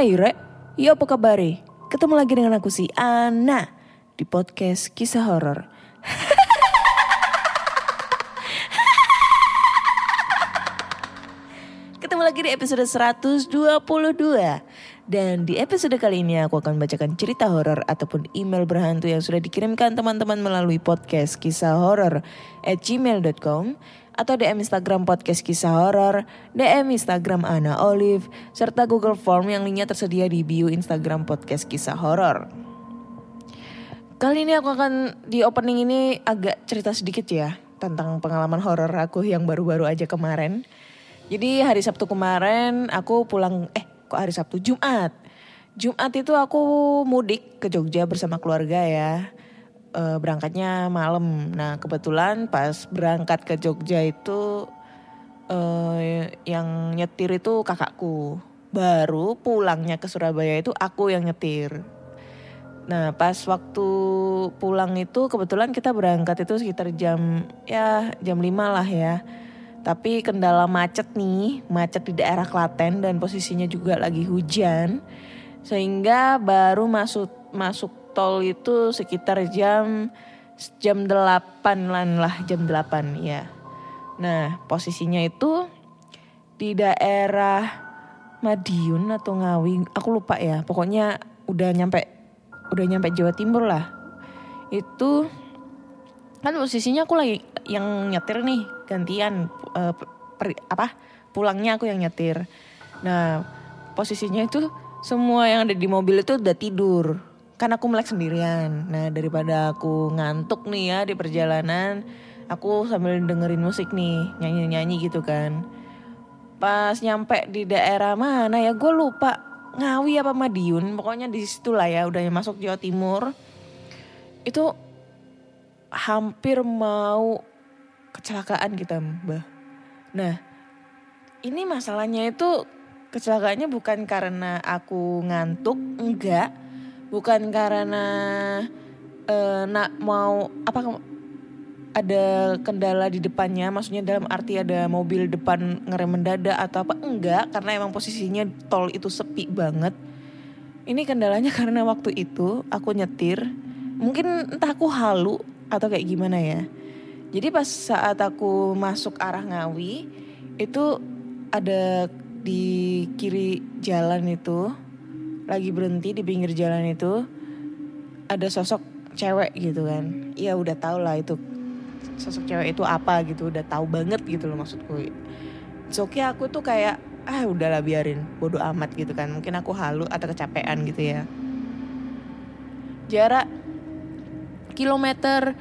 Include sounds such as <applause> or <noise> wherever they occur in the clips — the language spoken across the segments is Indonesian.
Hai Re, ya apa kabar? Ketemu lagi dengan aku si Ana di podcast kisah horor. <laughs> Ketemu lagi di episode 122 Dan di episode kali ini aku akan bacakan cerita horor ataupun email berhantu yang sudah dikirimkan teman-teman melalui podcast kisah horor at gmail.com atau DM Instagram podcast kisah horor, DM Instagram Ana Olive, serta Google Form yang linknya tersedia di bio Instagram podcast kisah horor. Kali ini aku akan di opening ini agak cerita sedikit ya tentang pengalaman horor aku yang baru-baru aja kemarin. Jadi hari Sabtu kemarin aku pulang eh hari Sabtu Jumat. Jumat itu aku mudik ke Jogja bersama keluarga ya. Eh, berangkatnya malam. Nah, kebetulan pas berangkat ke Jogja itu eh yang nyetir itu kakakku. Baru pulangnya ke Surabaya itu aku yang nyetir. Nah pas waktu pulang itu kebetulan kita berangkat itu sekitar jam ya jam 5 lah ya. Tapi kendala macet nih, macet di daerah Klaten dan posisinya juga lagi hujan. Sehingga baru masuk masuk tol itu sekitar jam jam 8 lah, jam 8 ya. Nah, posisinya itu di daerah Madiun atau Ngawi, aku lupa ya. Pokoknya udah nyampe udah nyampe Jawa Timur lah. Itu kan posisinya aku lagi yang nyetir nih gantian eh, per- apa pulangnya aku yang nyetir. Nah posisinya itu semua yang ada di mobil itu udah tidur. Kan aku melek sendirian. Nah daripada aku ngantuk nih ya di perjalanan, aku sambil dengerin musik nih nyanyi-nyanyi gitu kan. Pas nyampe di daerah mana ya gue lupa Ngawi apa Madiun pokoknya di situ ya udah masuk Jawa Timur itu hampir mau kecelakaan kita mbah. Nah ini masalahnya itu kecelakaannya bukan karena aku ngantuk enggak, bukan karena eh, nak mau apa ada kendala di depannya, maksudnya dalam arti ada mobil depan ngerem mendadak atau apa enggak, karena emang posisinya tol itu sepi banget. Ini kendalanya <laughs> karena waktu itu aku nyetir, mungkin entah aku halu atau kayak gimana ya. Jadi pas saat aku masuk arah Ngawi, itu ada di kiri jalan itu, lagi berhenti di pinggir jalan itu, ada sosok cewek gitu kan. Ya udah tau lah itu sosok cewek itu apa gitu udah tahu banget gitu loh maksudku. So, oke aku tuh kayak ah udahlah biarin bodoh amat gitu kan. Mungkin aku halu atau kecapean gitu ya. Jarak kilometer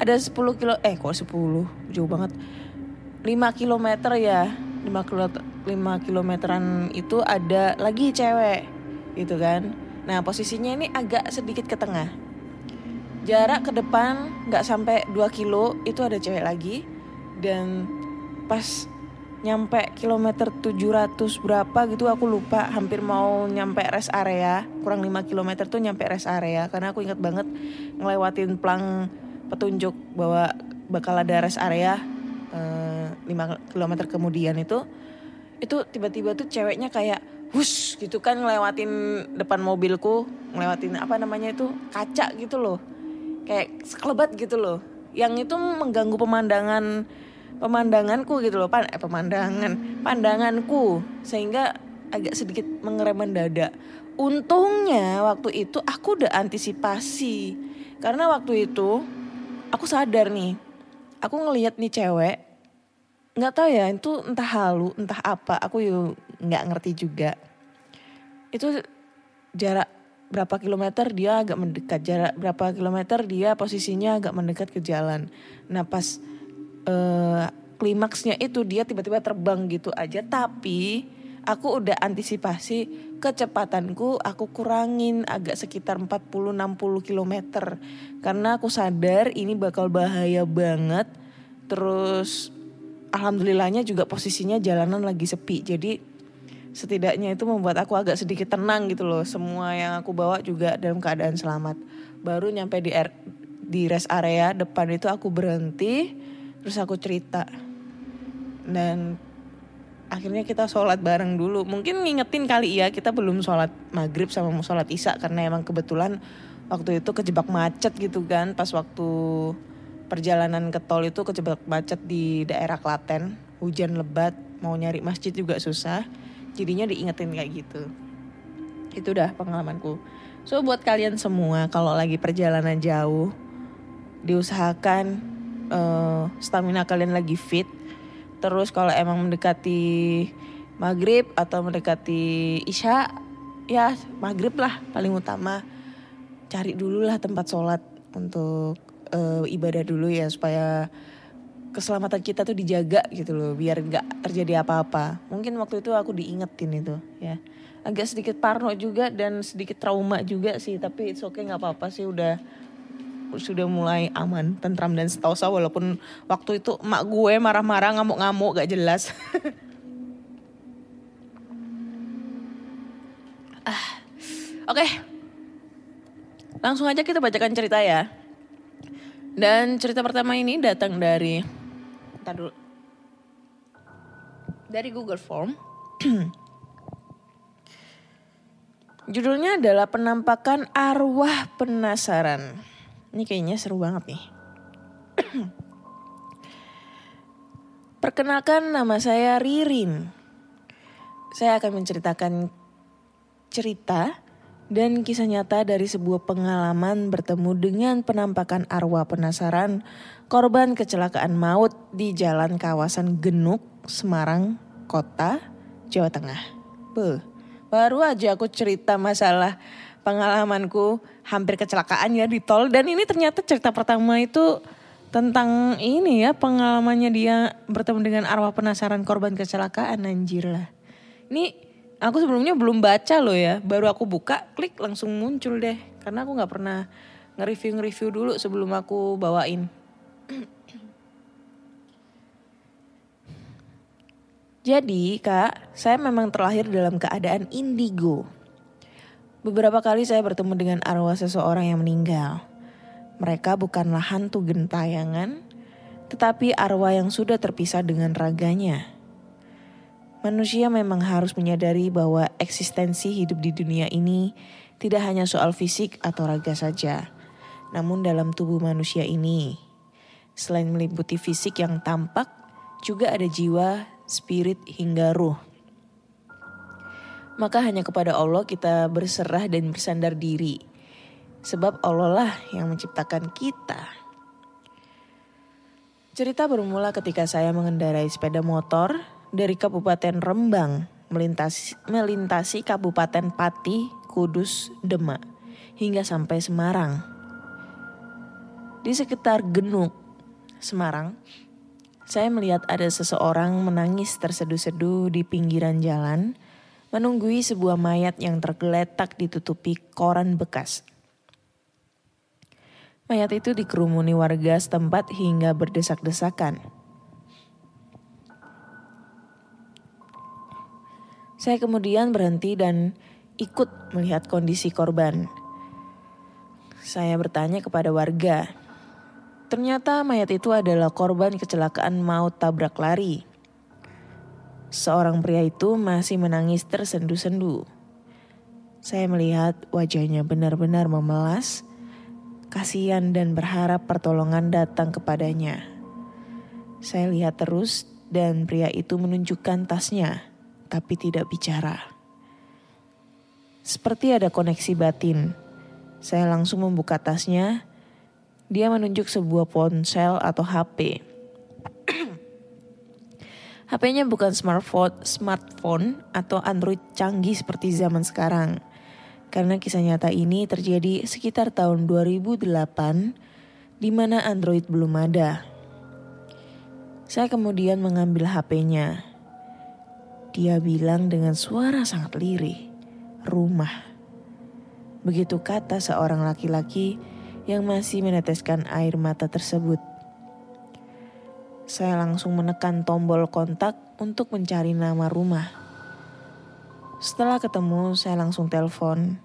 ada 10 kilo eh kok 10 jauh banget. 5 kilometer ya. 5 kilo 5 kilometeran itu ada lagi cewek gitu kan. Nah posisinya ini agak sedikit ke tengah. Jarak ke depan nggak sampai 2 kilo itu ada cewek lagi. Dan pas nyampe kilometer 700 berapa gitu aku lupa. Hampir mau nyampe rest area. Kurang 5 kilometer tuh nyampe rest area. Karena aku ingat banget ngelewatin plang petunjuk bahwa bakal ada rest area eh, 5 kilometer kemudian itu itu tiba-tiba tuh ceweknya kayak hush gitu kan ngelewatin depan mobilku ngelewatin apa namanya itu kaca gitu loh. Kayak sekelebat gitu loh. Yang itu mengganggu pemandangan pemandanganku gitu loh pan eh, pemandangan pandanganku. Sehingga agak sedikit mengerem mendadak untungnya waktu itu aku udah antisipasi. Karena waktu itu aku sadar nih, aku ngelihat nih cewek, nggak tahu ya itu entah halu, entah apa, aku nggak ngerti juga. Itu jarak berapa kilometer dia agak mendekat, jarak berapa kilometer dia posisinya agak mendekat ke jalan. Nah pas eh, klimaksnya itu dia tiba-tiba terbang gitu aja, tapi aku udah antisipasi kecepatanku aku kurangin agak sekitar 40-60 km karena aku sadar ini bakal bahaya banget. Terus alhamdulillahnya juga posisinya jalanan lagi sepi. Jadi setidaknya itu membuat aku agak sedikit tenang gitu loh. Semua yang aku bawa juga dalam keadaan selamat. Baru nyampe di air, di rest area depan itu aku berhenti terus aku cerita. Dan akhirnya kita sholat bareng dulu. Mungkin ngingetin kali ya kita belum sholat maghrib sama mau sholat isya karena emang kebetulan waktu itu kejebak macet gitu kan. Pas waktu perjalanan ke tol itu kejebak macet di daerah Klaten. Hujan lebat mau nyari masjid juga susah. Jadinya diingetin kayak gitu. Itu udah pengalamanku. So buat kalian semua kalau lagi perjalanan jauh diusahakan eh, stamina kalian lagi fit Terus kalau emang mendekati maghrib atau mendekati isya, ya maghrib lah paling utama. Cari dulu lah tempat sholat untuk uh, ibadah dulu ya supaya keselamatan kita tuh dijaga gitu loh biar nggak terjadi apa-apa. Mungkin waktu itu aku diingetin itu ya. Agak sedikit parno juga dan sedikit trauma juga sih tapi it's okay nggak apa-apa sih udah sudah mulai aman, tentram dan setausa walaupun waktu itu emak gue marah-marah ngamuk-ngamuk gak jelas. <laughs> ah. Oke. Okay. Langsung aja kita bacakan cerita ya. Dan cerita pertama ini datang dari Entar dulu. Dari Google Form. <clears throat> Judulnya adalah penampakan arwah penasaran. Ini kayaknya seru banget nih. Perkenalkan nama saya Ririn. Saya akan menceritakan cerita dan kisah nyata dari sebuah pengalaman bertemu dengan penampakan arwah penasaran korban kecelakaan maut di jalan kawasan Genuk, Semarang, Kota, Jawa Tengah. Beuh, baru aja aku cerita masalah pengalamanku hampir kecelakaan ya di tol dan ini ternyata cerita pertama itu tentang ini ya pengalamannya dia bertemu dengan arwah penasaran korban kecelakaan anjir lah. Ini aku sebelumnya belum baca loh ya, baru aku buka klik langsung muncul deh karena aku nggak pernah nge-review nge-review dulu sebelum aku bawain. Jadi kak, saya memang terlahir dalam keadaan indigo. Beberapa kali saya bertemu dengan arwah seseorang yang meninggal. Mereka bukanlah hantu gentayangan, tetapi arwah yang sudah terpisah dengan raganya. Manusia memang harus menyadari bahwa eksistensi hidup di dunia ini tidak hanya soal fisik atau raga saja, namun dalam tubuh manusia ini, selain meliputi fisik yang tampak, juga ada jiwa, spirit, hingga ruh maka hanya kepada Allah kita berserah dan bersandar diri. Sebab Allah lah yang menciptakan kita. Cerita bermula ketika saya mengendarai sepeda motor dari Kabupaten Rembang melintasi, melintasi Kabupaten Pati, Kudus, Demak hingga sampai Semarang. Di sekitar Genuk, Semarang, saya melihat ada seseorang menangis terseduh-seduh di pinggiran jalan menunggui sebuah mayat yang tergeletak ditutupi koran bekas. Mayat itu dikerumuni warga setempat hingga berdesak-desakan. Saya kemudian berhenti dan ikut melihat kondisi korban. Saya bertanya kepada warga. Ternyata mayat itu adalah korban kecelakaan maut tabrak lari Seorang pria itu masih menangis tersendu-sendu. Saya melihat wajahnya benar-benar memelas, kasihan dan berharap pertolongan datang kepadanya. Saya lihat terus dan pria itu menunjukkan tasnya, tapi tidak bicara. Seperti ada koneksi batin, saya langsung membuka tasnya Dia menunjuk sebuah ponsel atau HP. HP-nya bukan smartphone, smartphone atau Android canggih seperti zaman sekarang. Karena kisah nyata ini terjadi sekitar tahun 2008 di mana Android belum ada. Saya kemudian mengambil HP-nya. Dia bilang dengan suara sangat lirih, rumah. Begitu kata seorang laki-laki yang masih meneteskan air mata tersebut. Saya langsung menekan tombol kontak untuk mencari nama rumah. Setelah ketemu, saya langsung telepon.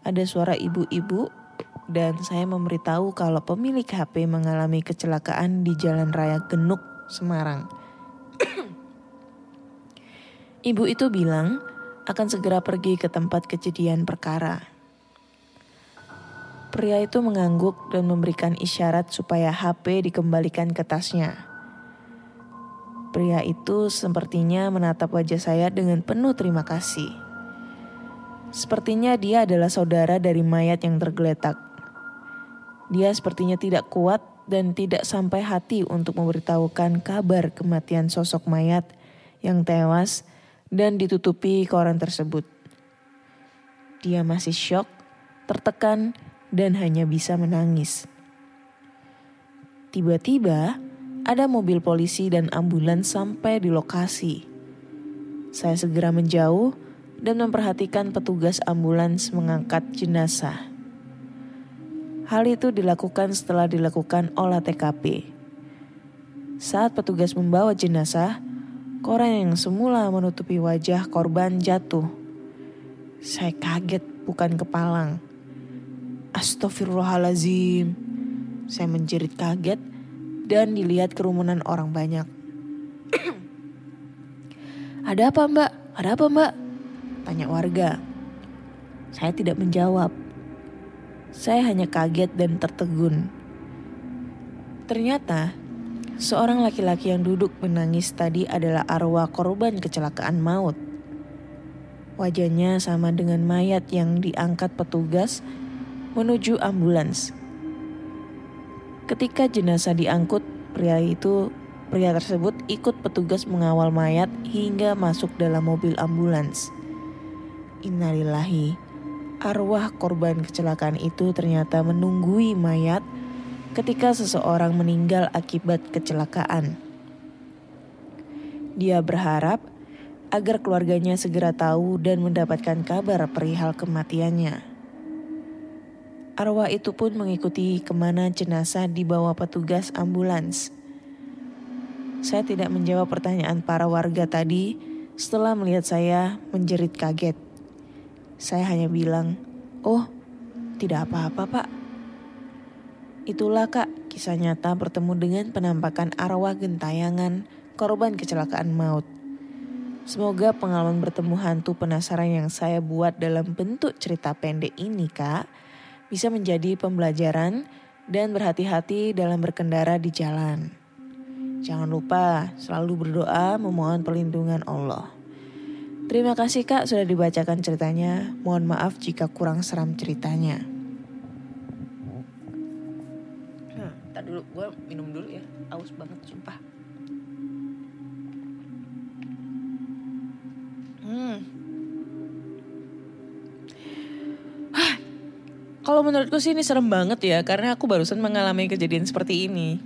Ada suara ibu-ibu dan saya memberitahu kalau pemilik HP mengalami kecelakaan di Jalan Raya Genuk, Semarang. <clears throat> Ibu itu bilang akan segera pergi ke tempat kejadian perkara. Pria itu mengangguk dan memberikan isyarat supaya HP dikembalikan ke tasnya. Pria itu sepertinya menatap wajah saya dengan penuh terima kasih. Sepertinya dia adalah saudara dari mayat yang tergeletak. Dia sepertinya tidak kuat dan tidak sampai hati untuk memberitahukan kabar kematian sosok mayat yang tewas dan ditutupi koran tersebut. Dia masih syok, tertekan, dan hanya bisa menangis. Tiba-tiba, ada mobil polisi dan ambulans sampai di lokasi. Saya segera menjauh dan memperhatikan petugas ambulans mengangkat jenazah. Hal itu dilakukan setelah dilakukan olah TKP. Saat petugas membawa jenazah, koran yang semula menutupi wajah korban jatuh. Saya kaget bukan kepalang. Astagfirullahalazim. Saya menjerit kaget dan dilihat kerumunan orang banyak. Ada apa mbak? Ada apa mbak? Tanya warga. Saya tidak menjawab. Saya hanya kaget dan tertegun. Ternyata, seorang laki-laki yang duduk menangis tadi adalah arwah korban kecelakaan maut. Wajahnya sama dengan mayat yang diangkat petugas menuju ambulans. Ketika jenazah diangkut, pria itu pria tersebut ikut petugas mengawal mayat hingga masuk dalam mobil ambulans. Innalillahi. Arwah korban kecelakaan itu ternyata menunggui mayat ketika seseorang meninggal akibat kecelakaan. Dia berharap agar keluarganya segera tahu dan mendapatkan kabar perihal kematiannya. Arwah itu pun mengikuti ke mana jenazah dibawa petugas ambulans. Saya tidak menjawab pertanyaan para warga tadi setelah melihat saya menjerit kaget. Saya hanya bilang, oh tidak apa-apa pak. Itulah kak kisah nyata bertemu dengan penampakan arwah gentayangan korban kecelakaan maut. Semoga pengalaman bertemu hantu penasaran yang saya buat dalam bentuk cerita pendek ini kak bisa menjadi pembelajaran dan berhati-hati dalam berkendara di jalan. Jangan lupa selalu berdoa memohon perlindungan Allah. Terima kasih kak sudah dibacakan ceritanya. Mohon maaf jika kurang seram ceritanya. Nah, ntar dulu gue minum dulu ya. Aus banget sumpah. Hmm. Kalau menurutku sih ini serem banget ya karena aku barusan mengalami kejadian seperti ini.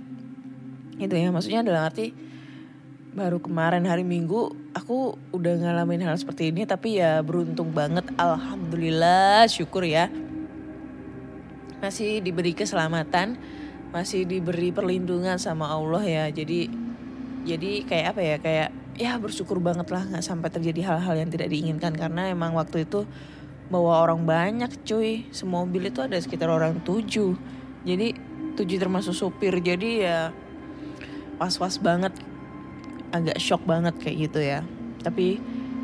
Itu ya maksudnya dalam arti baru kemarin hari Minggu aku udah ngalamin hal seperti ini tapi ya beruntung banget alhamdulillah syukur ya. Masih diberi keselamatan, masih diberi perlindungan sama Allah ya. Jadi jadi kayak apa ya kayak ya bersyukur banget lah nggak sampai terjadi hal-hal yang tidak diinginkan karena emang waktu itu bawa orang banyak cuy. Semobil itu ada sekitar orang tujuh. Jadi tujuh termasuk supir. Jadi ya was-was banget. Agak shock banget kayak gitu ya. Tapi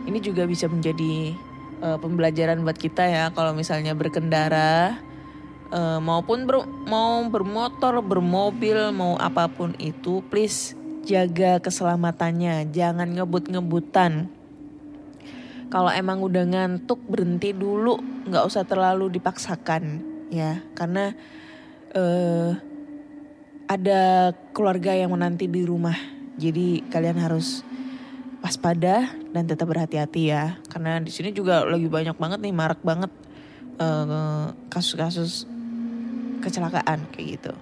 ini juga bisa menjadi uh, pembelajaran buat kita ya. Kalau misalnya berkendara uh, maupun ber, mau bermotor bermobil mau apa pun itu please jaga keselamatannya. Jangan ngebut-ngebutan kalau emang udah ngantuk berhenti dulu nggak usah terlalu dipaksakan ya karena uh, ada keluarga yang menanti di rumah. Jadi kalian harus waspada dan tetap berhati-hati ya. Karena di sini juga lagi banyak banget nih, marak banget eh, kasus-kasus kecelakaan kayak gitu.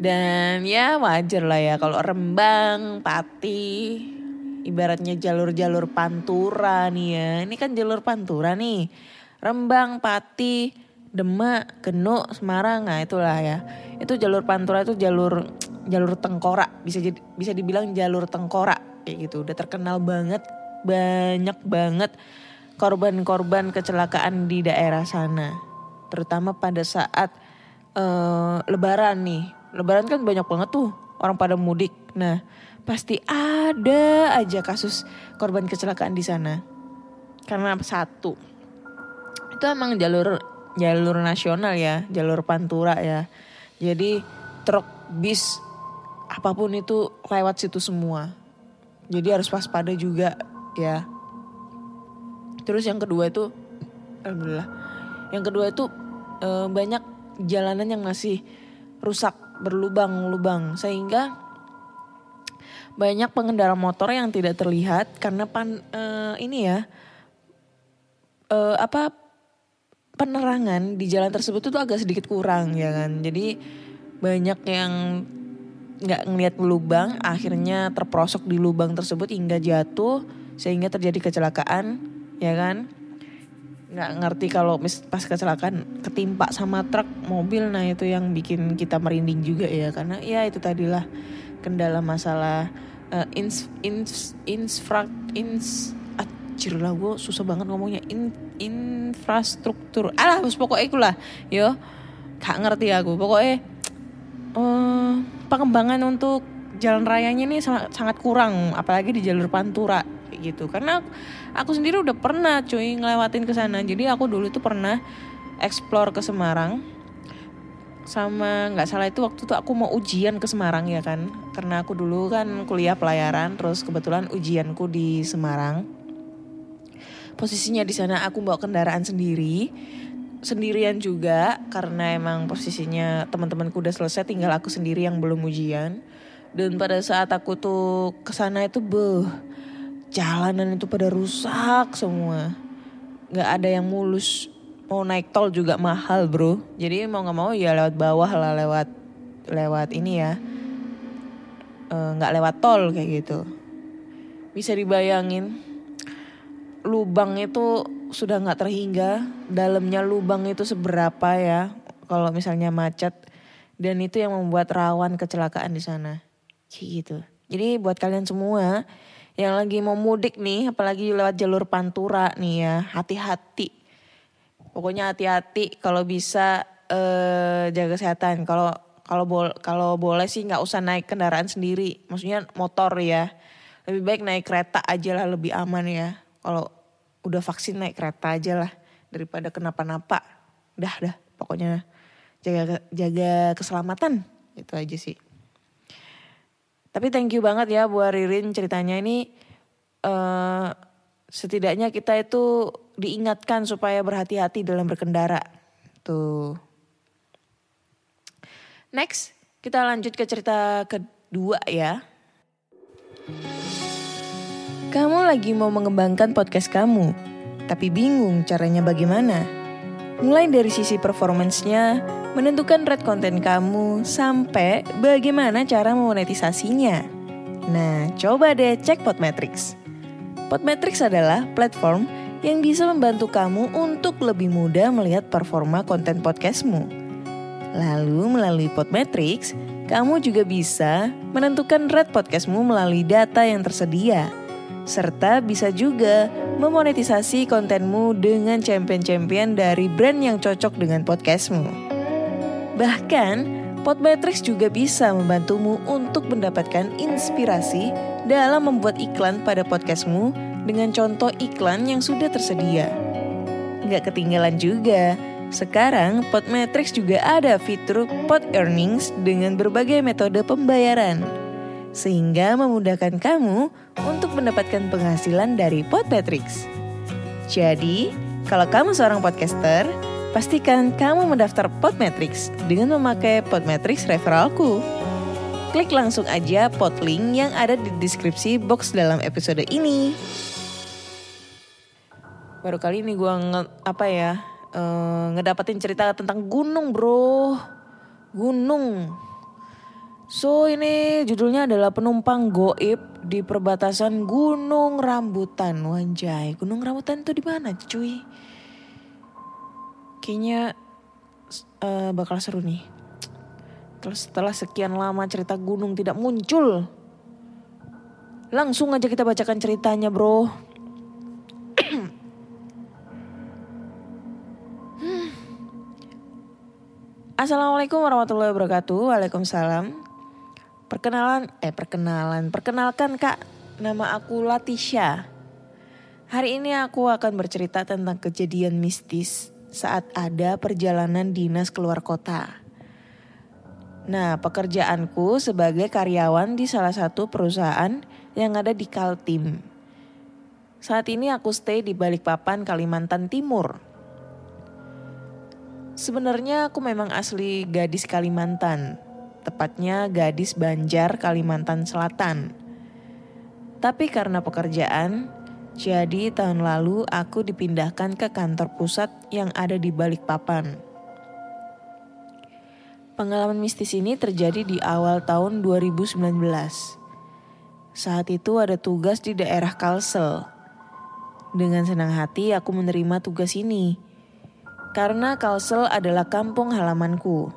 Dan ya wajar lah ya kalau Rembang, Pati, ibaratnya jalur-jalur pantura nih ya. Ini kan jalur pantura nih. Rembang, Pati, Demak, Genuk, Semarang, nah itulah ya. Itu jalur pantura itu jalur jalur tengkorak, bisa jadi bisa dibilang jalur tengkorak kayak gitu. Udah terkenal banget, banyak banget korban-korban kecelakaan di daerah sana. Terutama pada saat eh, lebaran nih. Lebaran kan banyak banget tuh orang pada mudik. Nah, pasti ada aja kasus korban kecelakaan di sana. Karena satu, itu emang jalur jalur nasional ya, jalur pantura ya. Jadi truk, bis, apa pun itu lewat situ semua. Jadi harus waspada juga ya. Terus yang kedua itu, alhamdulillah. Yang kedua itu eh, banyak jalanan yang masih rusak berlubang-lubang sehingga banyak pengendara motor yang tidak terlihat karena pan eh, ini ya eh, apa penerangan di jalan tersebut itu agak sedikit kurang ya kan. Jadi banyak yang nggak ngelihat lubang akhirnya terprosok di lubang tersebut hingga jatuh sehingga terjadi kecelakaan ya kan nggak ngerti kalau mis- pas kecelakaan ketimpa sama truk mobil nah itu yang bikin kita merinding juga ya karena ya itu tadilah kendala masalah eh, ins ins infra ins anjir lah gue susah banget ngomongnya. In, infrastruktur. Alah bos pokoknya itulah yo. Gak ngerti aku. Pokoknya eh pengembangan untuk jalan rayanya ini sangat, sangat kurang apalagi di jalur pantura gitu. Karena aku sendiri udah pernah cuy ngelewatin ke sana. Jadi aku dulu tuh pernah explore ke Semarang sama nggak salah itu waktu itu aku mau ujian ke Semarang ya kan. Karena aku dulu kan kuliah pelayaran terus kebetulan ujianku di Semarang. Posisinya di sana aku bawa kendaraan sendiri sendirian juga karena emang posisinya teman-temanku udah selesai tinggal aku sendiri yang belum ujian. Dan pada saat aku tuh ke sana itu beh jalanan itu pada rusak semua. Nggak ada yang mulus mau naik tol juga mahal bro. Jadi mau nggak mau ya lewat bawah lah lewat lewat ini ya. Eh, nggak lewat tol kayak gitu. Bisa dibayangin lubang itu sudah nggak terhingga. Dalamnya lubang itu seberapa ya kalau misalnya macet. Dan itu yang membuat rawan kecelakaan di sana. Kayak gitu. Jadi buat kalian semua yang lagi mau mudik nih apalagi lewat jalur pantura nih ya hati-hati pokoknya hati-hati kalau bisa eh, jaga kesehatan. Kalau kalau bol kalau boleh sih nggak usah naik kendaraan sendiri. Maksudnya motor ya. Lebih baik naik kereta aja lah lebih aman ya. Kalau udah vaksin naik kereta aja lah daripada kenapa-napa. Dah dah. Pokoknya jaga jaga keselamatan. Itu aja sih. Tapi thank you banget ya buat Ririn ceritanya ini. Eh setidaknya kita itu diingatkan supaya berhati-hati dalam berkendara tuh next kita lanjut ke cerita kedua ya kamu lagi mau mengembangkan podcast kamu, tapi bingung caranya bagaimana? Mulai dari sisi performance-nya, menentukan rate konten kamu, sampai bagaimana cara memonetisasinya. Nah, coba deh cek Podmetrics. Podmetrics adalah platform yang bisa membantu kamu untuk lebih mudah melihat performa konten podcastmu. Lalu melalui Podmetrics, kamu juga bisa menentukan rate podcastmu melalui data yang tersedia serta bisa juga memonetisasi kontenmu dengan champion-champion dari brand yang cocok dengan podcastmu. Bahkan, Podmetrics juga bisa membantumu untuk mendapatkan inspirasi dalam membuat iklan pada podcastmu dengan contoh iklan yang sudah tersedia. Nggak ketinggalan juga, sekarang Podmetrics juga ada fitur Pod Earnings dengan berbagai metode pembayaran sehingga memudahkan kamu untuk mendapatkan penghasilan dari Podmetrics. Jadi, kalau kamu seorang podcaster, Pastikan kamu mendaftar Podmetrics dengan memakai Podmetrics referralku. Klik langsung aja pot link yang ada di deskripsi box dalam episode ini. Baru kali ini gue nge, apa ya eh, ngedapetin cerita tentang gunung bro, gunung. So ini judulnya adalah penumpang goib di perbatasan Gunung Rambutan. Wanjay, Gunung Rambutan itu di mana cuy? Kayaknya eh, bakal seru nih. Terus setelah sekian lama cerita gunung tidak muncul. Langsung aja kita bacakan ceritanya bro. <clears throat> Assalamualaikum warahmatullahi wabarakatuh. Waalaikumsalam. Perkenalan, eh perkenalan, perkenalkan kak, nama aku Latisha. Hari ini aku akan bercerita tentang kejadian mistis saat ada perjalanan dinas keluar kota. Nah, pekerjaanku sebagai karyawan di salah satu perusahaan yang ada di Kaltim. Saat ini aku stay di Balikpapan, Kalimantan Timur. Sebenarnya aku memang asli gadis Kalimantan, tepatnya gadis Banjar, Kalimantan Selatan. Tapi karena pekerjaan, jadi tahun lalu aku dipindahkan ke kantor pusat yang ada di Balikpapan. Pengalaman mistis ini terjadi di awal tahun 2019. Saat itu ada tugas di daerah Kalsel. Dengan senang hati aku menerima tugas ini. Karena Kalsel adalah kampung halamanku.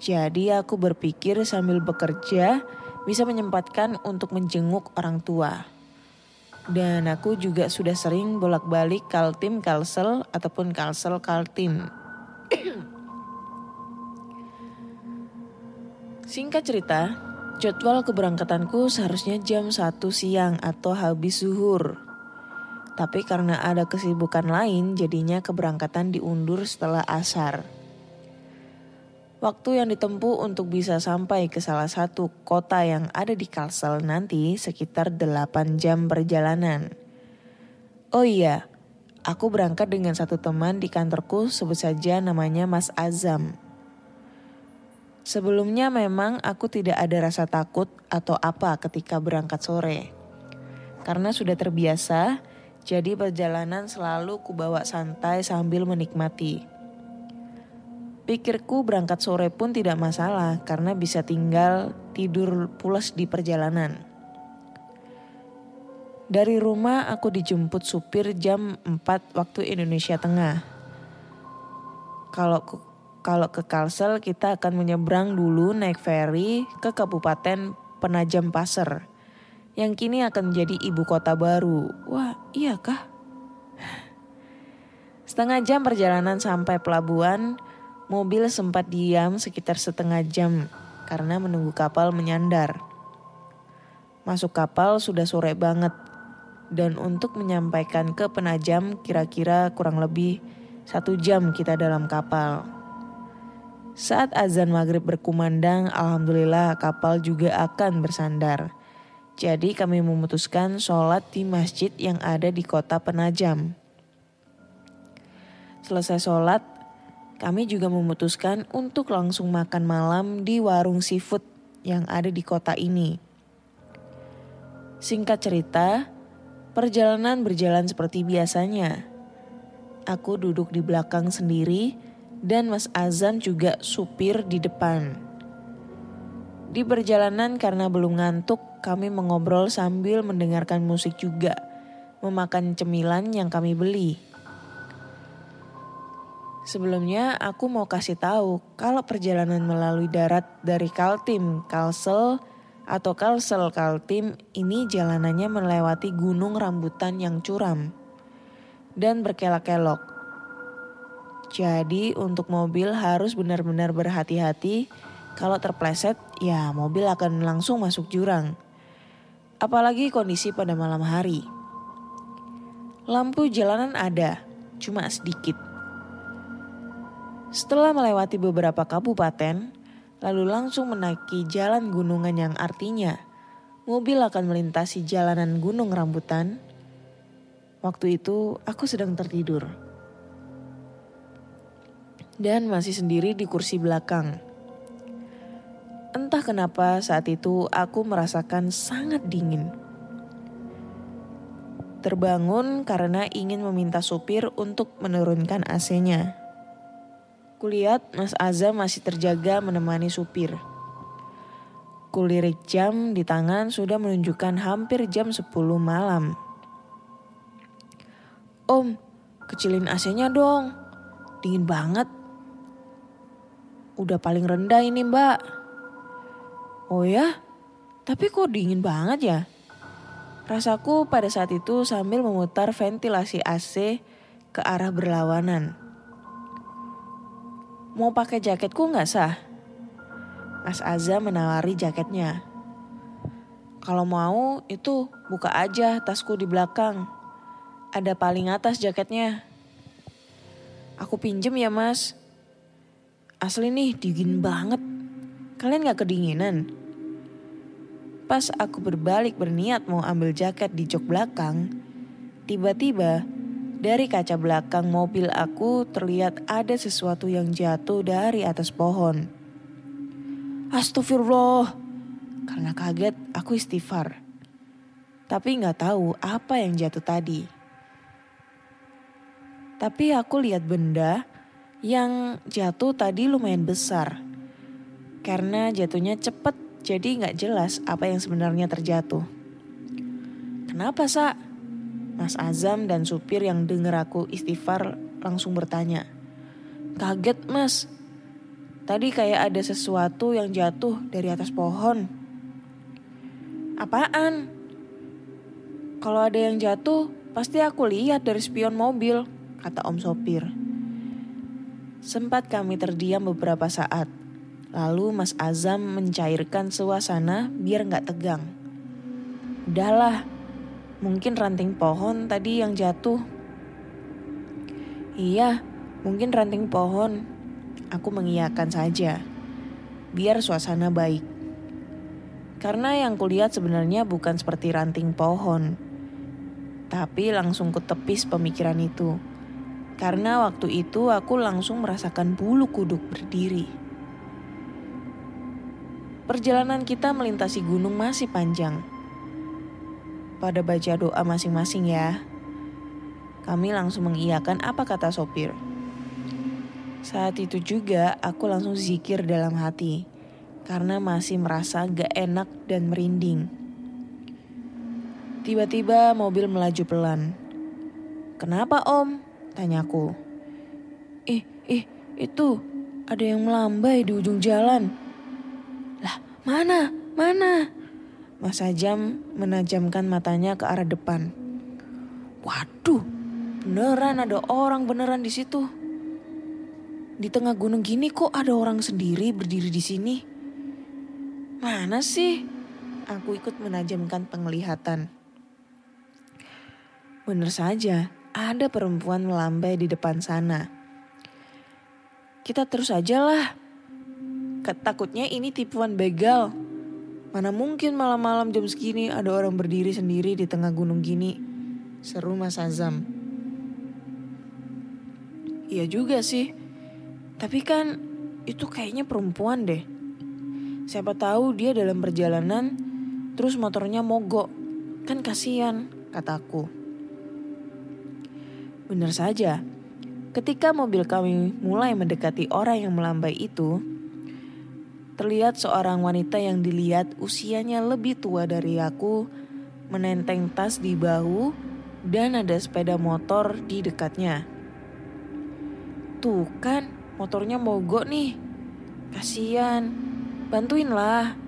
Jadi aku berpikir sambil bekerja bisa menyempatkan untuk menjenguk orang tua. Dan aku juga sudah sering bolak-balik Kaltim Kalsel ataupun Kalsel Kaltim. Singkat cerita, jadwal keberangkatanku seharusnya jam 1 siang atau habis zuhur. Tapi karena ada kesibukan lain, jadinya keberangkatan diundur setelah asar. Waktu yang ditempuh untuk bisa sampai ke salah satu kota yang ada di Kalsel nanti sekitar 8 jam perjalanan. Oh iya, aku berangkat dengan satu teman di kantorku sebut saja namanya Mas Azam. Sebelumnya memang aku tidak ada rasa takut atau apa ketika berangkat sore. Karena sudah terbiasa, jadi perjalanan selalu kubawa santai sambil menikmati. Pikirku berangkat sore pun tidak masalah karena bisa tinggal tidur pulas di perjalanan. Dari rumah aku dijemput supir jam 4 waktu Indonesia Tengah. Kalau kalau ke Kalsel kita akan menyeberang dulu naik ferry ke Kabupaten Penajam Pasir yang kini akan menjadi ibu kota baru. Wah, iya kah? Setengah jam perjalanan sampai pelabuhan, mobil sempat diam sekitar setengah jam karena menunggu kapal menyandar. Masuk kapal sudah sore banget dan untuk menyampaikan ke penajam kira-kira kurang lebih satu jam kita dalam kapal. Saat azan maghrib berkumandang, alhamdulillah kapal juga akan bersandar. Jadi kami memutuskan sholat di masjid yang ada di kota Penajam. Selesai sholat, kami juga memutuskan untuk langsung makan malam di warung seafood yang ada di kota ini. Singkat cerita, perjalanan berjalan seperti biasanya. Aku duduk di belakang sendiri dan Mas Azam juga supir di depan. Di perjalanan karena belum ngantuk, kami mengobrol sambil mendengarkan musik juga, memakan cemilan yang kami beli. Sebelumnya aku mau kasih tahu kalau perjalanan melalui darat dari Kaltim, Kalsel atau Kalsel Kaltim ini jalanannya melewati gunung rambutan yang curam dan berkelok-kelok. Jadi untuk mobil harus benar-benar berhati-hati kalau terpleset ya mobil akan langsung masuk jurang. Apalagi kondisi pada malam hari. Lampu jalanan ada, cuma sedikit setelah melewati beberapa kabupaten, lalu langsung menaiki jalan gunungan yang artinya mobil akan melintasi jalanan gunung rambutan. Waktu itu aku sedang tertidur. dan masih sendiri di kursi belakang. Entah kenapa saat itu aku merasakan sangat dingin. Terbangun karena ingin meminta supir untuk menurunkan AC-nya. Kulihat Mas Azam masih terjaga menemani supir. Kulirik jam di tangan sudah menunjukkan hampir jam 10 malam. Om, kecilin AC-nya dong. Dingin banget. Udah paling rendah ini mbak. Oh ya? Tapi kok dingin banget ya? Rasaku pada saat itu sambil memutar ventilasi AC ke arah berlawanan. Mau pakai jaketku nggak sah? Mas Azam menawari jaketnya. Kalau mau itu buka aja tasku di belakang. Ada paling atas jaketnya. Aku pinjem ya mas. Asli nih dingin banget. Kalian gak kedinginan? Pas aku berbalik berniat mau ambil jaket di jok belakang, tiba-tiba dari kaca belakang mobil aku terlihat ada sesuatu yang jatuh dari atas pohon. Astagfirullah. Karena kaget aku istighfar. Tapi nggak tahu apa yang jatuh tadi. Tapi aku lihat benda yang jatuh tadi lumayan besar. Karena jatuhnya cepet jadi nggak jelas apa yang sebenarnya terjatuh. Kenapa, Sa? Mas Azam dan supir yang denger aku istighfar langsung bertanya. Kaget, Mas. Tadi kayak ada sesuatu yang jatuh dari atas pohon. Apaan? Kalau ada yang jatuh, pasti aku lihat dari spion mobil, kata Om Sopir. Sempat kami terdiam beberapa saat. Lalu Mas Azam mencairkan suasana biar nggak tegang. Udahlah, mungkin ranting pohon tadi yang jatuh. Iya, mungkin ranting pohon. Aku mengiyakan saja, biar suasana baik. Karena yang kulihat sebenarnya bukan seperti ranting pohon, tapi langsung kutepis pemikiran itu. Karena waktu itu aku langsung merasakan bulu kuduk berdiri. Perjalanan kita melintasi gunung masih panjang. Pada baca doa masing-masing ya. Kami langsung mengiyakan apa kata sopir. Saat itu juga aku langsung zikir dalam hati. Karena masih merasa gak enak dan merinding. Tiba-tiba mobil melaju pelan. Kenapa om? Tanyaku. Ih, ih, itu ada yang melambai di ujung jalan. Lah, mana? Mana? Mas Ajam menajamkan matanya ke arah depan. Waduh, beneran ada orang beneran di situ. Di tengah gunung gini kok ada orang sendiri berdiri di sini? Mana sih? Aku ikut menajamkan penglihatan. Bener saja, ada perempuan melambai di depan sana. Kita terus aja lah. Takutnya ini tipuan begal. Mana mungkin malam-malam jam segini ada orang berdiri sendiri di tengah gunung gini. Seru Mas Azam. Iya juga sih. Tapi kan itu kayaknya perempuan deh. Siapa tahu dia dalam perjalanan terus motornya mogok. Kan kasihan, kataku. Benar saja. Ketika mobil kami mulai mendekati orang yang melambai itu, terlihat seorang wanita yang dilihat usianya lebih tua dari aku menenteng tas di bahu dan ada sepeda motor di dekatnya. Tuh kan, motornya mogok nih. Kasian, bantuinlah,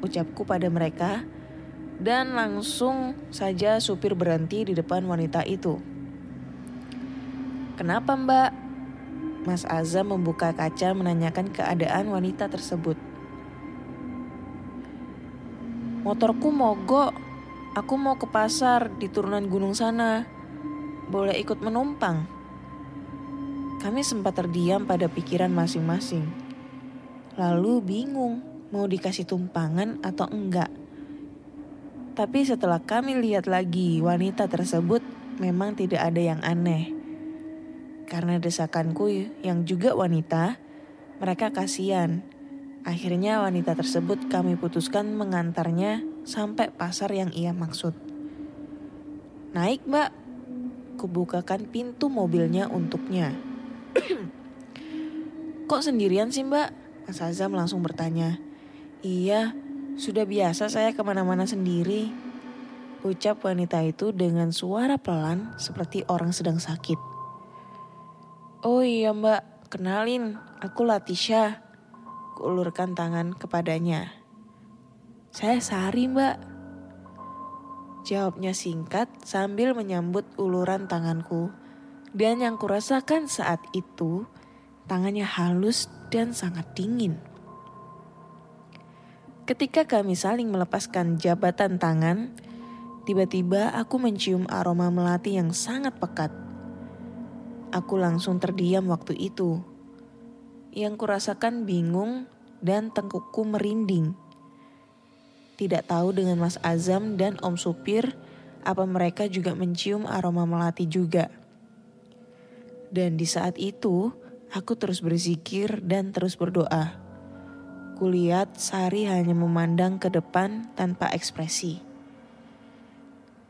ucapku pada mereka. Dan langsung saja supir berhenti di depan wanita itu. Kenapa mbak? Mas Azam membuka kaca menanyakan keadaan wanita tersebut. Motorku mogok. Aku mau ke pasar di turunan gunung sana. Boleh ikut menumpang? Kami sempat terdiam pada pikiran masing-masing. Lalu bingung mau dikasih tumpangan atau enggak. Tapi setelah kami lihat lagi wanita tersebut memang tidak ada yang aneh. Karena desakanku yang juga wanita, mereka kasihan. Akhirnya wanita tersebut kami putuskan mengantarnya sampai pasar yang ia maksud. Naik mbak, kubukakan pintu mobilnya untuknya. Kok sendirian sih mbak? Mas Azam langsung bertanya. Iya, sudah biasa saya ke mana-mana sendiri. Ucap wanita itu dengan suara pelan seperti orang sedang sakit. Oh iya mbak, kenalin, aku Latisha. Kuulurkan tangan kepadanya. Saya Sari mbak. Jawabnya singkat sambil menyambut uluran tanganku. Dan yang kurasakan saat itu, tangannya halus dan sangat dingin. Ketika kami saling melepaskan jabatan tangan, tiba-tiba aku mencium aroma melati yang sangat pekat. Aku langsung terdiam waktu itu. Yang kurasakan bingung dan tengkukku merinding. Tidak tahu dengan Mas Azam dan Om Supir apa mereka juga mencium aroma melati juga. Dan di saat itu, aku terus berzikir dan terus berdoa. Kulihat Sari hanya memandang ke depan tanpa ekspresi.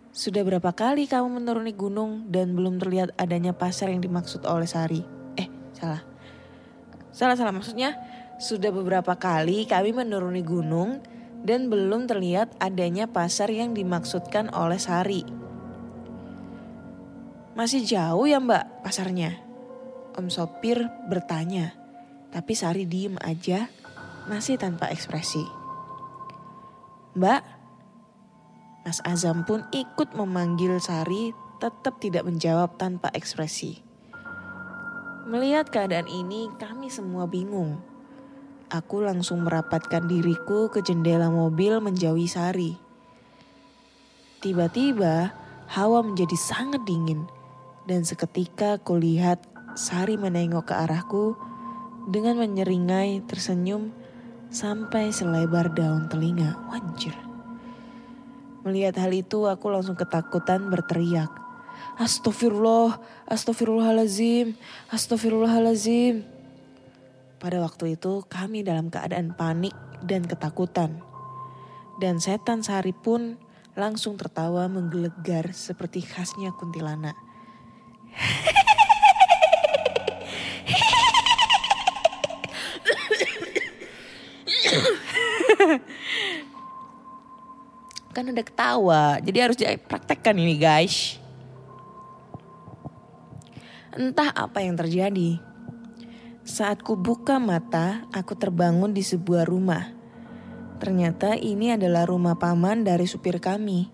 Sudah berapa kali kamu menuruni gunung dan belum terlihat adanya pasar yang dimaksud oleh Sari? Eh, salah. Salah, salah. Maksudnya, sudah beberapa kali kami menuruni gunung dan belum terlihat adanya pasar yang dimaksudkan oleh Sari. Masih jauh ya mbak pasarnya? Om sopir bertanya, tapi Sari diem aja, masih tanpa ekspresi. Mbak, Mas Azam pun ikut memanggil Sari tetap tidak menjawab tanpa ekspresi. Melihat keadaan ini kami semua bingung. Aku langsung merapatkan diriku ke jendela mobil menjauhi Sari. Tiba-tiba hawa menjadi sangat dingin dan seketika kulihat Sari menengok ke arahku dengan menyeringai tersenyum sampai selebar daun telinga. Wanjir. Melihat hal itu aku langsung ketakutan berteriak. Astagfirullah, astagfirullahalazim, astagfirullahalazim. Pada waktu itu kami dalam keadaan panik dan ketakutan. Dan setan Sari pun langsung tertawa menggelegar seperti khasnya kuntilanak. kan udah ketawa, jadi harus dipraktekkan ini guys. Entah apa yang terjadi. Saat ku buka mata, aku terbangun di sebuah rumah. Ternyata ini adalah rumah paman dari supir kami.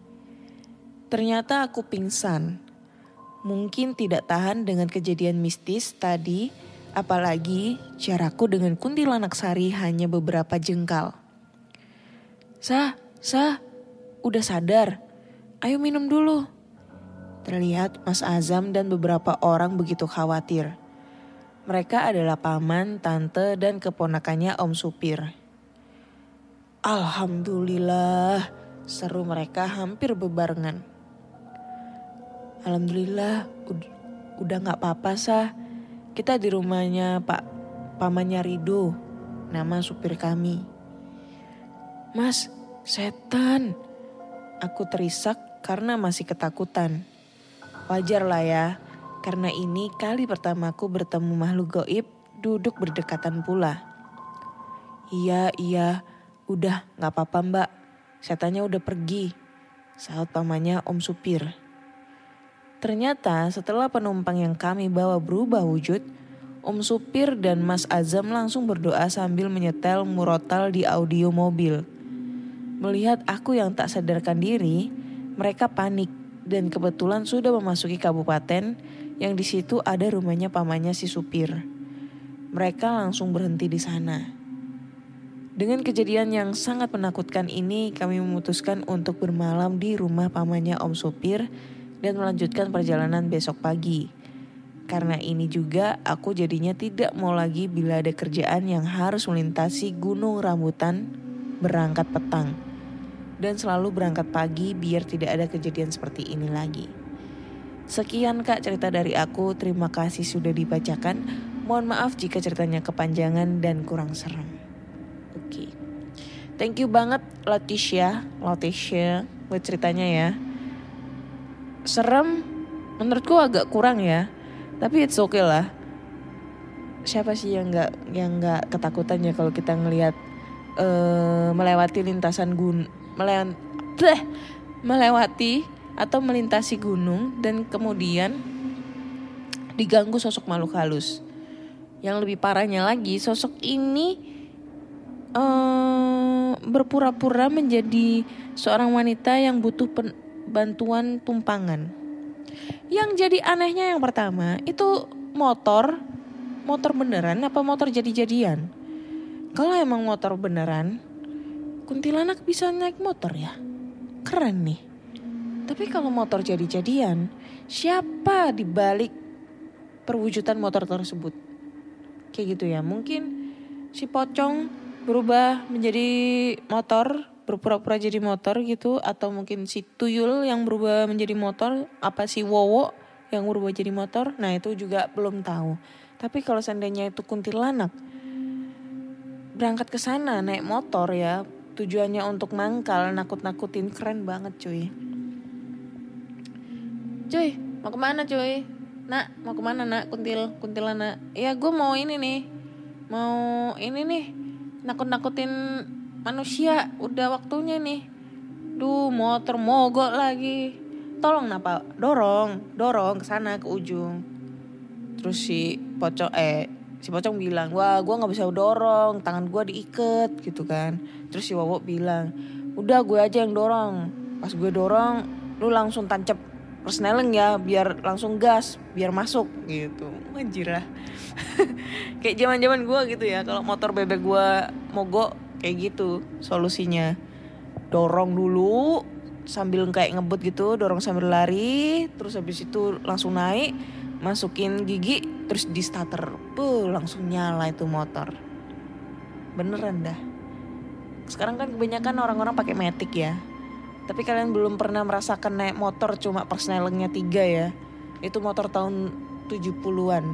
Ternyata aku pingsan. Mungkin tidak tahan dengan kejadian mistis tadi, apalagi jarakku dengan kuntilanak sari hanya beberapa jengkal. Sah, sah, udah sadar. Ayo minum dulu. Terlihat Mas Azam dan beberapa orang begitu khawatir. Mereka adalah paman, tante, dan keponakannya Om Supir. Alhamdulillah, seru mereka hampir bebarengan. Alhamdulillah, ud- udah gak apa-apa sah. Kita di rumahnya Pak pamannya Rido, nama supir kami. Mas, setan. Aku terisak karena masih ketakutan. Wajar lah ya, karena ini kali pertamaku bertemu makhluk goib duduk berdekatan pula. Iya, iya, udah gak apa-apa mbak. Setannya udah pergi. Saat pamannya Om Supir. Ternyata setelah penumpang yang kami bawa berubah wujud, Om Supir dan Mas Azam langsung berdoa sambil menyetel murotal di audio mobil. Melihat aku yang tak sadarkan diri, mereka panik dan kebetulan sudah memasuki kabupaten yang di situ ada rumahnya pamannya si supir. Mereka langsung berhenti di sana. Dengan kejadian yang sangat menakutkan ini, kami memutuskan untuk bermalam di rumah pamannya Om Supir dan melanjutkan perjalanan besok pagi. Karena ini juga aku jadinya tidak mau lagi bila ada kerjaan yang harus melintasi gunung rambutan berangkat petang dan selalu berangkat pagi biar tidak ada kejadian seperti ini lagi. Sekian kak cerita dari aku, terima kasih sudah dibacakan. Mohon maaf jika ceritanya kepanjangan dan kurang serem. Oke. Thank you banget Leticia, Leticia buat ceritanya ya. Serem menurutku agak kurang ya. Tapi it's okay lah. Siapa sih yang nggak yang nggak ketakutan ya kalau kita ngelihat eh, melewati lintasan gun melewati melewati atau melintasi gunung dan kemudian diganggu sosok makhluk halus. Yang lebih parahnya lagi, sosok ini eh, berpura-pura menjadi seorang wanita yang butuh bantuan tumpangan. Yang jadi anehnya yang pertama itu motor, motor beneran apa motor jadi-jadian? Kalau emang motor beneran, kuntilanak bisa naik motor ya? Keren nih. Tapi kalau motor jadi-jadian, siapa di balik perwujudan motor tersebut? Kayak gitu ya. Mungkin si pocong berubah menjadi motor, berpura-pura jadi motor gitu atau mungkin si tuyul yang berubah menjadi motor, apa si wowo yang berubah jadi motor? Nah, itu juga belum tahu. Tapi kalau seandainya itu kuntilanak berangkat ke sana naik motor ya, tujuannya untuk mangkal, nakut-nakutin keren banget cuy. Cuy, mau ke mana cuy? Nak, mau ke mana nak? Kuntil, kuntilanak. Ya gue mau ini nih. Mau ini nih. Nakut-nakutin manusia. Udah waktunya nih. Duh, motor mogok lagi. Tolong napa? Dorong, dorong ke sana ke ujung. Terus si pocong eh si pocong bilang, "Wah, gua nggak bisa dorong, tangan gua diikat." gitu kan. Terus si Wowo bilang, "Udah gue aja yang dorong." Pas gue dorong, lu langsung tancap persneling ya biar langsung gas biar masuk gitu anjir lah <laughs> kayak zaman zaman gue gitu ya kalau motor bebek gue mogok kayak gitu solusinya dorong dulu sambil kayak ngebut gitu dorong sambil lari terus habis itu langsung naik masukin gigi terus di starter Buh, langsung nyala itu motor beneran dah sekarang kan kebanyakan orang-orang pakai metik ya tapi kalian belum pernah merasakan naik motor cuma persnelengnya tiga ya. Itu motor tahun 70-an.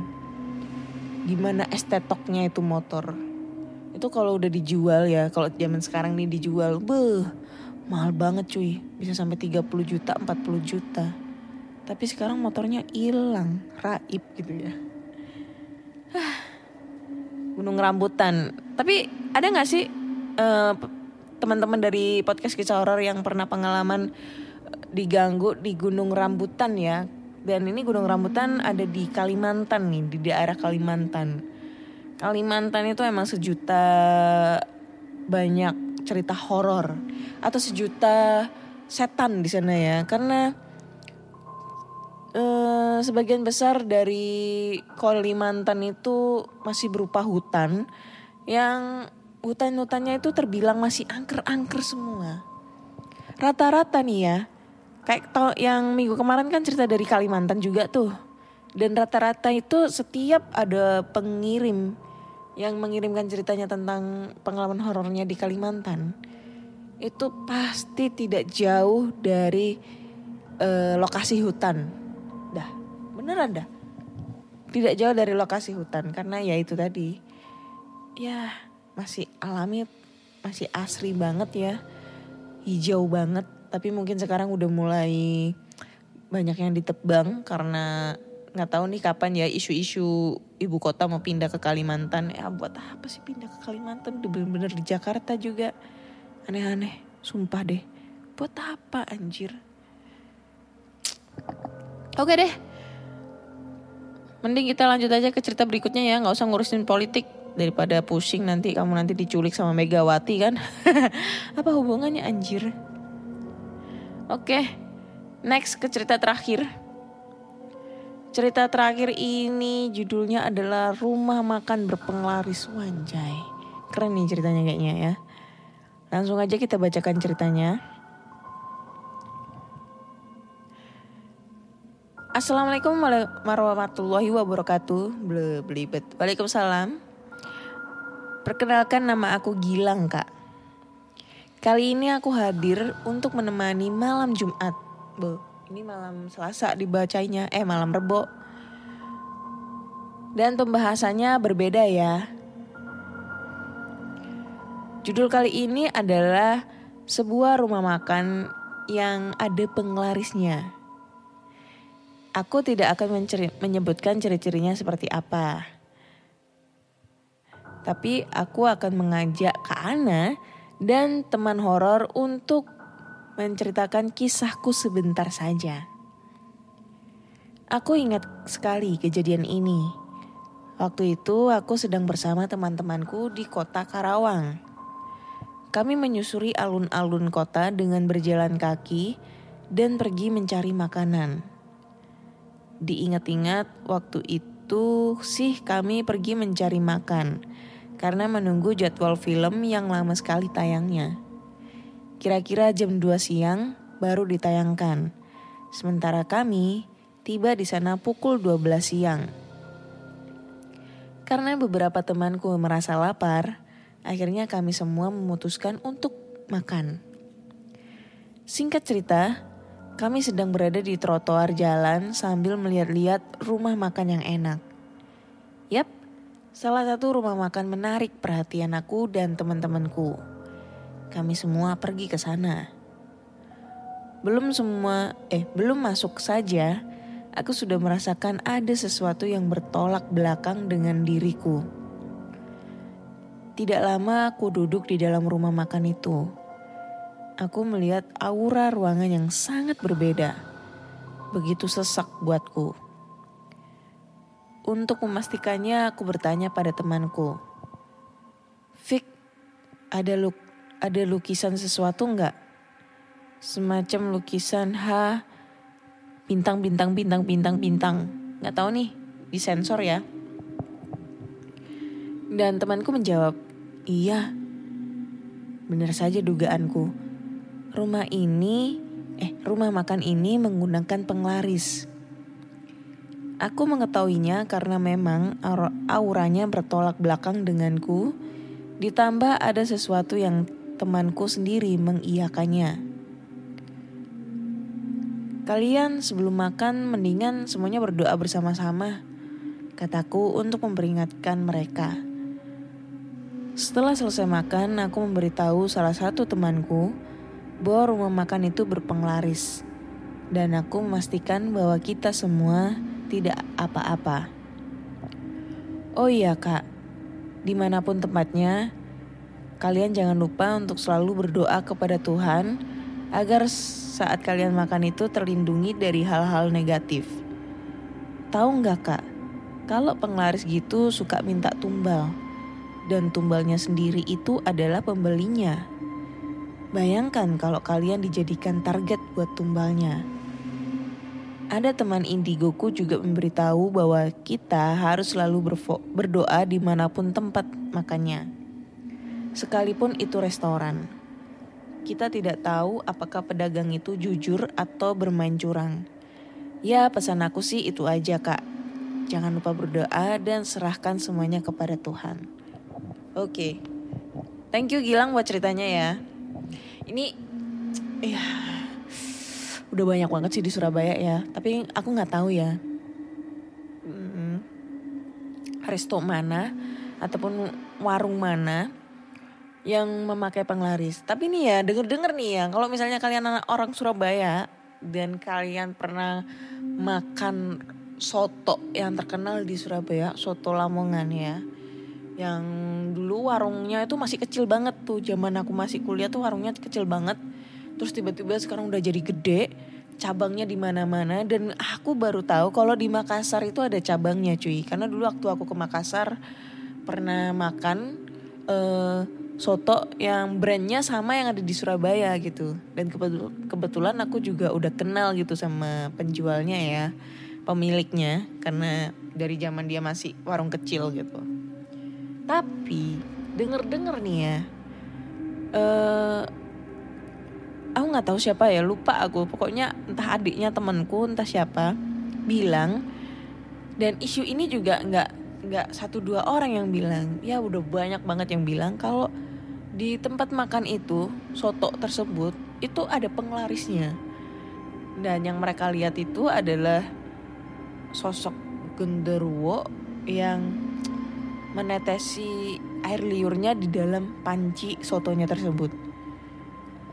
Gimana estetoknya itu motor. Itu kalau udah dijual ya, kalau zaman sekarang nih dijual, beh, mahal banget cuy. Bisa sampai 30 juta, 40 juta. Tapi sekarang motornya hilang, raib gitu ya. Gunung rambutan. Tapi ada nggak sih eh, teman-teman dari podcast kisah horor yang pernah pengalaman eh, diganggu di Gunung Rambutan ya. Dan ini Gunung Rambutan ada di Kalimantan nih, di daerah Kalimantan. Kalimantan itu emang sejuta banyak cerita horor atau sejuta setan di sana ya. Karena eh, sebagian besar dari Kalimantan itu masih berupa hutan yang hutan-hutannya itu terbilang masih angker-angker semua. Rata-rata nih ya, kayak tau yang minggu kemarin kan cerita dari Kalimantan juga tuh. Dan rata-rata itu setiap ada pengirim yang mengirimkan ceritanya tentang pengalaman horornya di Kalimantan, itu pasti tidak jauh dari eh, lokasi hutan. Dah, beneran dah. Tidak jauh dari lokasi hutan karena ya itu tadi. Ya, masih alami masih asri banget ya. Hijau banget tapi mungkin sekarang udah mulai banyak yang ditebang karena nggak tahu nih kapan ya isu-isu ibu kota mau pindah ke Kalimantan. Ya buat apa sih pindah ke Kalimantan? Udah bener-bener di Jakarta juga. Aneh-aneh sumpah deh. Buat apa anjir oke deh. Mending kita lanjut aja ke cerita berikutnya ya. Nggak usah ngurusin politik. Daripada pusing nanti kamu nanti diculik sama Megawati kan? <laughs> Apa hubungannya anjir? Oke. Next ke cerita terakhir. Cerita terakhir ini judulnya adalah rumah makan berpenglaris. Wanjai. Keren nih ceritanya kayaknya ya. Langsung aja kita bacakan ceritanya Assalamualaikum warahmatullahi wabarakatuh. Belibet. Waalaikumsalam. Perkenalkan nama aku Gilang kak. Kali ini aku hadir untuk menemani malam Jumat. Bo, Ini malam Selasa dibacainya, eh malam Rebo. Dan pembahasannya berbeda ya. Judul kali ini adalah sebuah rumah makan yang ada penglarisnya. Aku tidak akan menceri- menyebutkan ciri-cirinya seperti apa. Tapi aku akan mengajak Kak Ana dan teman horor untuk menceritakan kisahku sebentar saja. Aku ingat sekali kejadian ini. Waktu itu aku sedang bersama teman-temanku di kota Karawang. Kami menyusuri alun-alun kota dengan berjalan kaki dan pergi mencari makanan. Diingat-ingat waktu itu sih kami pergi mencari makan karena menunggu jadwal film yang lama sekali tayangnya. Kira-kira jam 2 siang baru ditayangkan. Sementara kami tiba di sana pukul 12 siang. Karena beberapa temanku merasa lapar, akhirnya kami semua memutuskan untuk makan. Singkat cerita, kami sedang berada di trotoar jalan sambil melihat-lihat rumah makan yang enak. Yap, salah satu rumah makan menarik perhatian aku dan teman-temanku. Kami semua pergi ke sana. Belum semua, eh belum masuk saja, aku sudah merasakan ada sesuatu yang bertolak belakang dengan diriku. Tidak lama aku duduk di dalam rumah makan itu. Aku melihat aura ruangan yang sangat berbeda. Begitu sesak buatku. Untuk memastikannya aku bertanya pada temanku. Fik, ada luk ada lukisan sesuatu nggak? Semacam lukisan H bintang bintang bintang bintang bintang. Nggak tahu nih, disensor ya. Dan temanku menjawab, iya. Benar saja dugaanku. Rumah ini, eh rumah makan ini menggunakan penglaris. Aku mengetahuinya karena memang aur- auranya bertolak belakang denganku, ditambah ada sesuatu yang temanku sendiri mengiyakannya. Kalian sebelum makan mendingan semuanya berdoa bersama-sama, kataku untuk memperingatkan mereka. Setelah selesai makan, aku memberitahu salah satu temanku bahwa rumah makan itu berpenglaris. Dan aku memastikan bahwa kita semua tidak apa-apa. Oh iya kak, di mana pun tempatnya, kalian jangan lupa untuk selalu berdoa kepada Tuhan agar saat kalian makan itu terlindungi dari hal-hal negatif. Tahu nggak kak, kalau penglaris gitu suka minta tumbal dan tumbalnya sendiri itu adalah pembelinya. Bayangkan kalau kalian dijadikan target buat tumbalnya. Ada teman indigoku juga memberitahu bahwa kita harus selalu berdoa di mana pun tempat makannya. Sekalipun itu restoran. Kita tidak tahu apakah pedagang itu jujur atau bermain curang. Ya pesan aku sih itu aja kak. Jangan lupa berdoa dan serahkan semuanya kepada Tuhan. Oke. Thank you Gilang buat ceritanya ya. Ini ya udah banyak banget sih di Surabaya ya. Tapi aku nggak tahu ya. Resto mana ataupun warung mana yang memakai penglaris. Tapi nih ya, denger-denger nih ya, kalau misalnya kalian anak orang Surabaya dan kalian pernah makan soto yang terkenal di Surabaya, soto Lamongan ya. Yang dulu warungnya itu masih kecil banget tuh, zaman aku masih kuliah tuh warungnya kecil banget. Terus tiba-tiba sekarang udah jadi gede, cabangnya di mana-mana. Dan aku baru tahu kalau di Makassar itu ada cabangnya cuy. Karena dulu waktu aku ke Makassar pernah makan eh soto yang brandnya sama yang ada di Surabaya gitu. Dan kebetul- kebetulan aku juga udah kenal gitu sama penjualnya ya pemiliknya. Karena dari zaman dia masih warung kecil gitu tapi denger denger nih ya. Eh aku nggak tahu siapa ya lupa aku. Pokoknya entah adiknya temanku entah siapa bilang dan isu ini juga nggak nggak satu dua orang yang bilang. Ya udah banyak banget yang bilang kalau di tempat makan itu soto tersebut itu ada penglarisnya. Dan yang mereka lihat itu adalah sosok genderuwo yang menetesi air liurnya di dalam panci sotonya tersebut.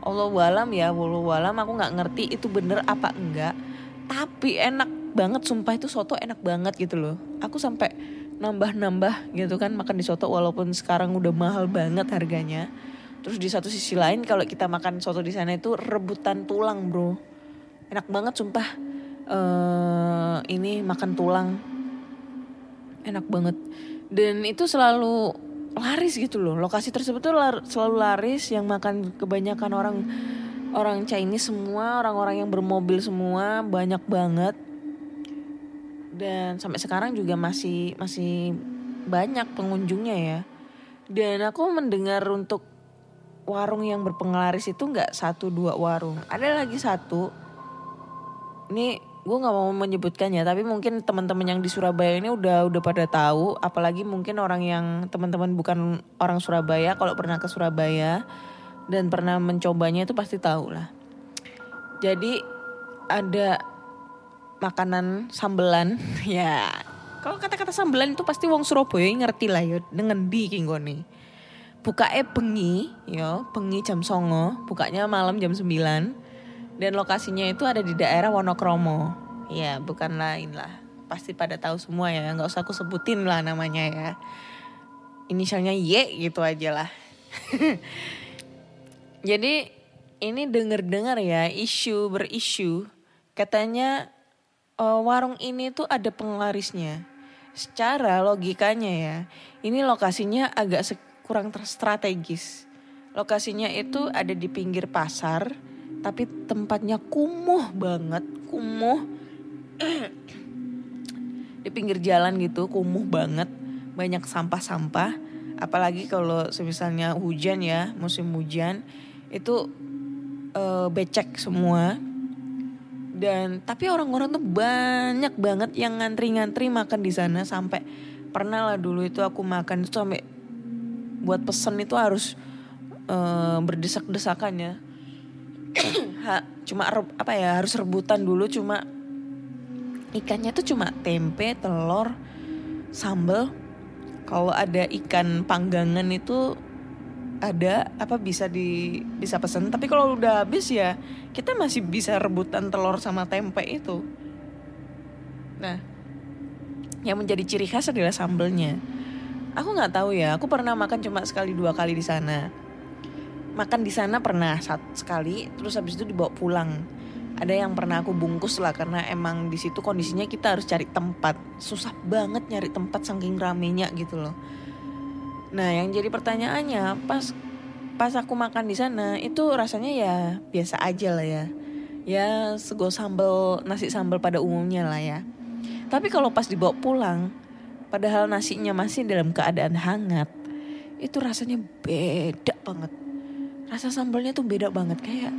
Allah walam ya, walau walam aku nggak ngerti itu bener apa enggak. Tapi enak banget, sumpah itu soto enak banget gitu loh. Aku sampai nambah-nambah gitu kan makan di soto walaupun sekarang udah mahal banget harganya. Terus di satu sisi lain kalau kita makan soto di sana itu rebutan tulang bro. Enak banget sumpah. eh ini makan tulang. Enak banget. Dan itu selalu laris gitu loh. Lokasi tersebut tuh lar- selalu laris yang makan kebanyakan orang orang Chinese semua, orang-orang yang bermobil semua banyak banget. Dan sampai sekarang juga masih masih banyak pengunjungnya ya. Dan aku mendengar untuk warung yang berpenglaris itu nggak satu dua warung. Ada lagi satu. Ini gue nggak mau menyebutkannya, tapi mungkin teman-teman yang di Surabaya ini udah udah pada tahu. Apalagi mungkin orang yang teman-teman bukan orang Surabaya, kalau pernah ke Surabaya dan pernah mencobanya itu pasti tahu lah. Jadi ada makanan sambelan <laughs> ya. Kalau kata-kata sambelan itu pasti wong Surabaya ngerti lah ya dengan di kinggone. Bukanya bengi, ya, bengi jam songo, bukanya malam jam 9. Dan lokasinya itu ada di daerah Wonokromo. Ya, bukan lain lah. Pasti pada tahu semua ya, nggak usah aku sebutin lah namanya ya. Inisialnya Y gitu aja lah. <laughs> Jadi ini denger-dengar ya isu berisu katanya eh, warung ini tuh ada penglarisnya. Secara logikanya ya, ini lokasinya agak kurang terstrategis. Lokasinya itu ada di pinggir pasar, tapi tempatnya kumuh banget, kumuh. <clears throat> di pinggir jalan gitu, kumuh banget, banyak sampah-sampah. Apalagi kalau misalnya hujan ya, musim hujan itu eh, becek semua dan tapi orang-orang tuh banyak banget yang ngantri-ngantri makan di sana sampai pernah lah dulu itu aku makan itu sampai buat pesen itu harus eh, berdesak-desakan ya <clears throat> Ha, cuma apa ya harus rebutan dulu cuma ikannya tuh cuma tempe telur sambal kalau ada ikan panggangan itu ada apa bisa di bisa pesan tapi kalau udah habis ya kita masih bisa rebutan telur sama tempe itu. Nah yang menjadi ciri khas adalah sambelnya. Aku nggak tahu ya aku pernah makan cuma sekali dua kali di sana makan di sana pernah satu sekali terus habis itu dibawa pulang ada yang pernah aku bungkus lah karena emang di situ kondisinya kita harus cari tempat susah banget nyari tempat saking ramenya gitu loh Nah, yang jadi pertanyaannya pas pas aku makan di sana itu rasanya ya biasa aja lah ya. Ya sego sambal nasi sambal pada umumnya lah ya. Tapi kalau pas dibawa pulang, padahal nasinya masih dalam keadaan hangat, itu rasanya beda banget. Rasa sambalnya tuh beda banget kayak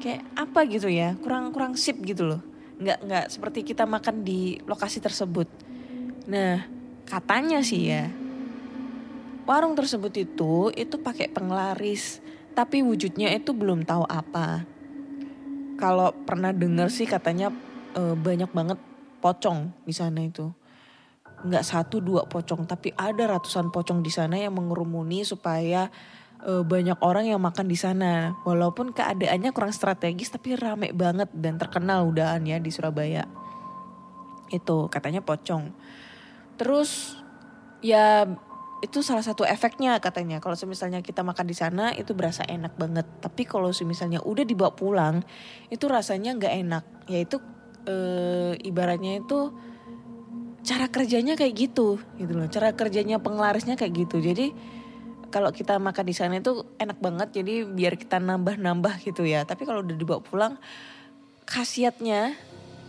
kayak apa gitu ya, kurang kurang sip gitu loh. Nggak nggak seperti kita makan di lokasi tersebut. Nah, katanya sih ya, warung tersebut itu itu pakai penglaris tapi wujudnya itu belum tahu apa kalau pernah dengar sih katanya eh, banyak banget pocong di sana itu nggak satu dua pocong tapi ada ratusan pocong di sana yang mengerumuni supaya eh, banyak orang yang makan di sana. Walaupun keadaannya kurang strategis tapi rame banget dan terkenal udahan ya di Surabaya. Itu katanya pocong. Terus ya itu salah satu efeknya katanya. Kalau misalnya kita makan di sana itu berasa enak banget. Tapi kalau misalnya udah dibawa pulang itu rasanya nggak enak. Yaitu eh, ibaratnya itu cara kerjanya kayak gitu gitu loh. Cara kerjanya penglarisnya kayak gitu. Jadi kalau kita makan di sana itu enak banget jadi biar kita nambah-nambah gitu ya. Tapi kalau udah dibawa pulang khasiatnya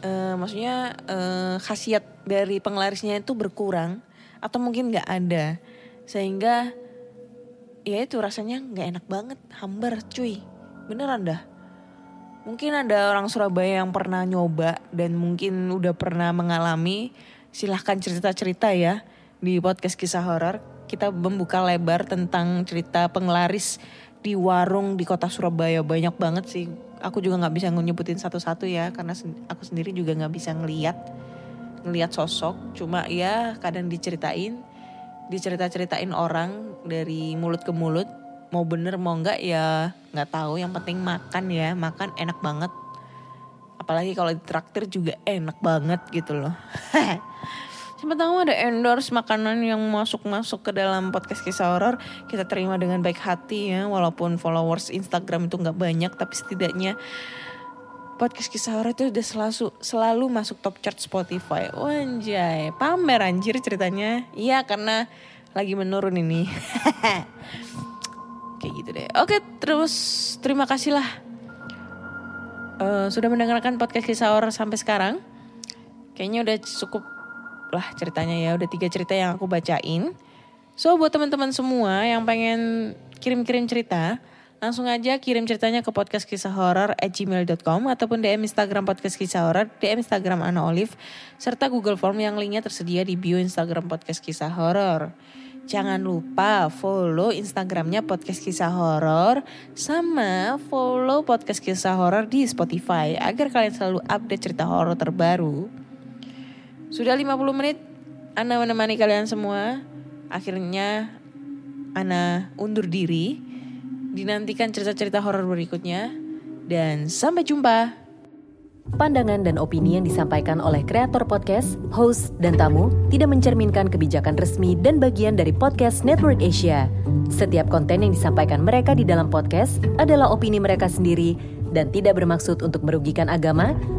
eh, maksudnya eh, khasiat dari penglarisnya itu berkurang atau mungkin nggak ada. Sehingga ya itu rasanya nggak enak banget hambar cuy. Beneran dah. Mungkin ada orang Surabaya yang pernah nyoba dan mungkin udah pernah mengalami. Silahkan cerita-cerita ya di podcast kisah horor kita membuka lebar tentang cerita penglaris di warung di kota Surabaya. Banyak banget sih. Aku juga nggak bisa nyebutin satu-satu ya karena aku sendiri juga nggak bisa ngeliat ngeliat sosok. Cuma ya kadang diceritain dicerita-ceritain orang dari mulut ke mulut. Mau bener mau enggak ya nggak tahu. Yang penting makan ya makan enak banget. Apalagi kalau ditraktir juga enak banget gitu loh <laughs> Siapa tahu ada endorse makanan yang masuk-masuk ke dalam podcast kisah horor kita terima dengan baik hati ya walaupun followers Instagram itu nggak banyak tapi setidaknya podcast kisah horor itu udah selalu selalu masuk top chart Spotify. Wanjay, pamer anjir ceritanya. Iya karena lagi menurun ini. <laughs> Kayak gitu deh. Oke, terus terima kasih lah eh, sudah mendengarkan podcast kisah horor sampai sekarang. Kayaknya udah cukup lah ceritanya ya. Udah tiga cerita yang aku bacain. So buat teman-teman semua yang pengen kirim-kirim cerita, langsung aja kirim ceritanya ke podcast kisah horor at gmail.com ataupun DM Instagram podcast kisah horor, DM Instagram Ana Olive, serta Google Form yang linknya tersedia di bio Instagram podcast kisah horor. Jangan lupa follow Instagramnya podcast kisah horor sama follow podcast kisah horor di Spotify agar kalian selalu update cerita horor terbaru. Sudah 50 menit Ana menemani kalian semua. Akhirnya Ana undur diri. Dinantikan cerita-cerita horor berikutnya dan sampai jumpa. Pandangan dan opini yang disampaikan oleh kreator podcast, host, dan tamu tidak mencerminkan kebijakan resmi dan bagian dari podcast Network Asia. Setiap konten yang disampaikan mereka di dalam podcast adalah opini mereka sendiri dan tidak bermaksud untuk merugikan agama,